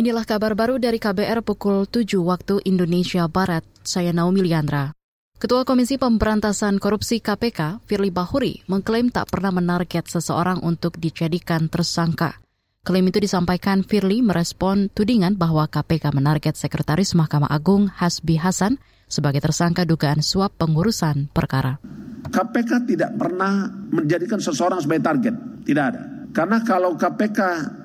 Inilah kabar baru dari KBR pukul 7 waktu Indonesia Barat. Saya Naomi Liandra. Ketua Komisi Pemberantasan Korupsi KPK, Firly Bahuri, mengklaim tak pernah menarget seseorang untuk dijadikan tersangka. Klaim itu disampaikan Firly merespon tudingan bahwa KPK menarget Sekretaris Mahkamah Agung Hasbi Hasan sebagai tersangka dugaan suap pengurusan perkara. KPK tidak pernah menjadikan seseorang sebagai target, tidak ada. Karena kalau KPK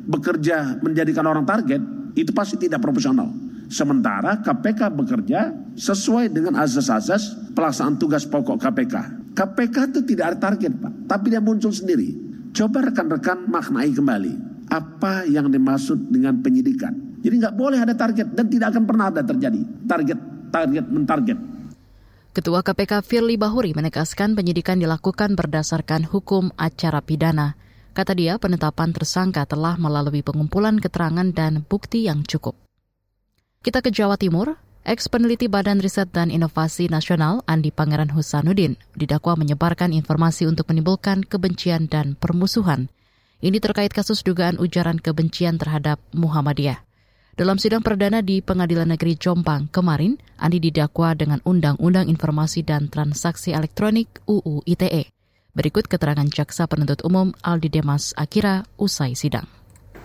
bekerja menjadikan orang target, itu pasti tidak profesional. Sementara KPK bekerja sesuai dengan azas-azas pelaksanaan tugas pokok KPK. KPK itu tidak ada target Pak, tapi dia muncul sendiri. Coba rekan-rekan maknai kembali apa yang dimaksud dengan penyidikan. Jadi nggak boleh ada target dan tidak akan pernah ada terjadi target, target, mentarget. Ketua KPK Firly Bahuri menegaskan penyidikan dilakukan berdasarkan hukum acara pidana. Kata dia, penetapan tersangka telah melalui pengumpulan keterangan dan bukti yang cukup. Kita ke Jawa Timur. Ex peneliti Badan Riset dan Inovasi Nasional Andi Pangeran Husanuddin didakwa menyebarkan informasi untuk menimbulkan kebencian dan permusuhan. Ini terkait kasus dugaan ujaran kebencian terhadap Muhammadiyah. Dalam sidang perdana di Pengadilan Negeri Jombang kemarin, Andi didakwa dengan Undang-Undang Informasi dan Transaksi Elektronik UU ITE. Berikut keterangan jaksa penuntut umum Aldi Demas Akira usai sidang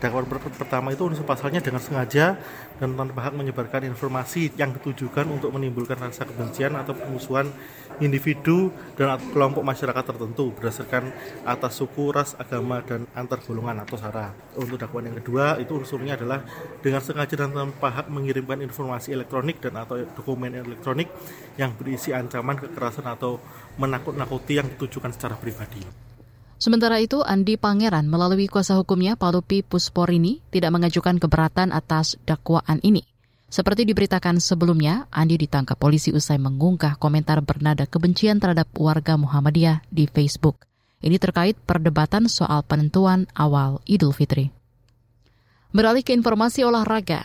dakwaan pertama itu unsur pasalnya dengan sengaja dan tanpa hak menyebarkan informasi yang ditujukan untuk menimbulkan rasa kebencian atau permusuhan individu dan kelompok masyarakat tertentu berdasarkan atas suku, ras, agama, dan antar golongan atau sara. Untuk dakwaan yang kedua itu unsurnya adalah dengan sengaja dan tanpa hak mengirimkan informasi elektronik dan atau dokumen elektronik yang berisi ancaman kekerasan atau menakut-nakuti yang ditujukan secara pribadi. Sementara itu, Andi Pangeran melalui kuasa hukumnya Palupi Pusporini tidak mengajukan keberatan atas dakwaan ini. Seperti diberitakan sebelumnya, Andi ditangkap polisi usai mengunggah komentar bernada kebencian terhadap warga Muhammadiyah di Facebook. Ini terkait perdebatan soal penentuan awal Idul Fitri. Beralih ke informasi olahraga,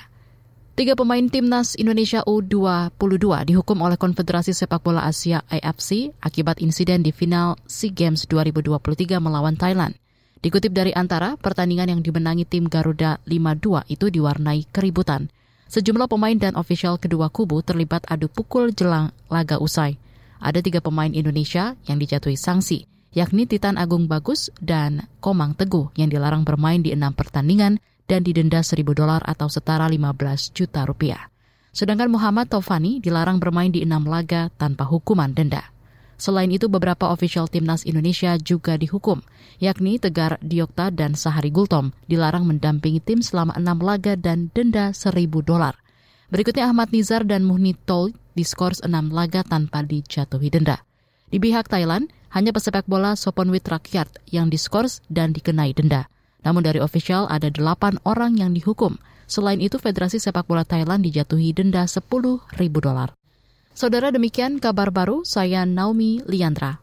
Tiga pemain timnas Indonesia U22 dihukum oleh Konfederasi Sepak Bola Asia AFC akibat insiden di final SEA Games 2023 melawan Thailand. Dikutip dari Antara, pertandingan yang dimenangi tim Garuda 5-2 itu diwarnai keributan. Sejumlah pemain dan ofisial kedua kubu terlibat adu pukul jelang laga usai. Ada tiga pemain Indonesia yang dijatuhi sanksi, yakni Titan Agung Bagus dan Komang Teguh yang dilarang bermain di enam pertandingan dan didenda 1000 dolar atau setara 15 juta rupiah. Sedangkan Muhammad Taufani dilarang bermain di enam laga tanpa hukuman denda. Selain itu, beberapa ofisial timnas Indonesia juga dihukum, yakni Tegar Diokta dan Sahari Gultom dilarang mendampingi tim selama enam laga dan denda 1000 dolar. Berikutnya Ahmad Nizar dan Muhni Tol diskors enam laga tanpa dijatuhi denda. Di pihak Thailand, hanya pesepak bola Soponwit Rakyat yang diskors dan dikenai denda. Namun dari official ada delapan orang yang dihukum. Selain itu, Federasi Sepak Bola Thailand dijatuhi denda 10 ribu dolar. Saudara demikian kabar baru, saya Naomi Liandra.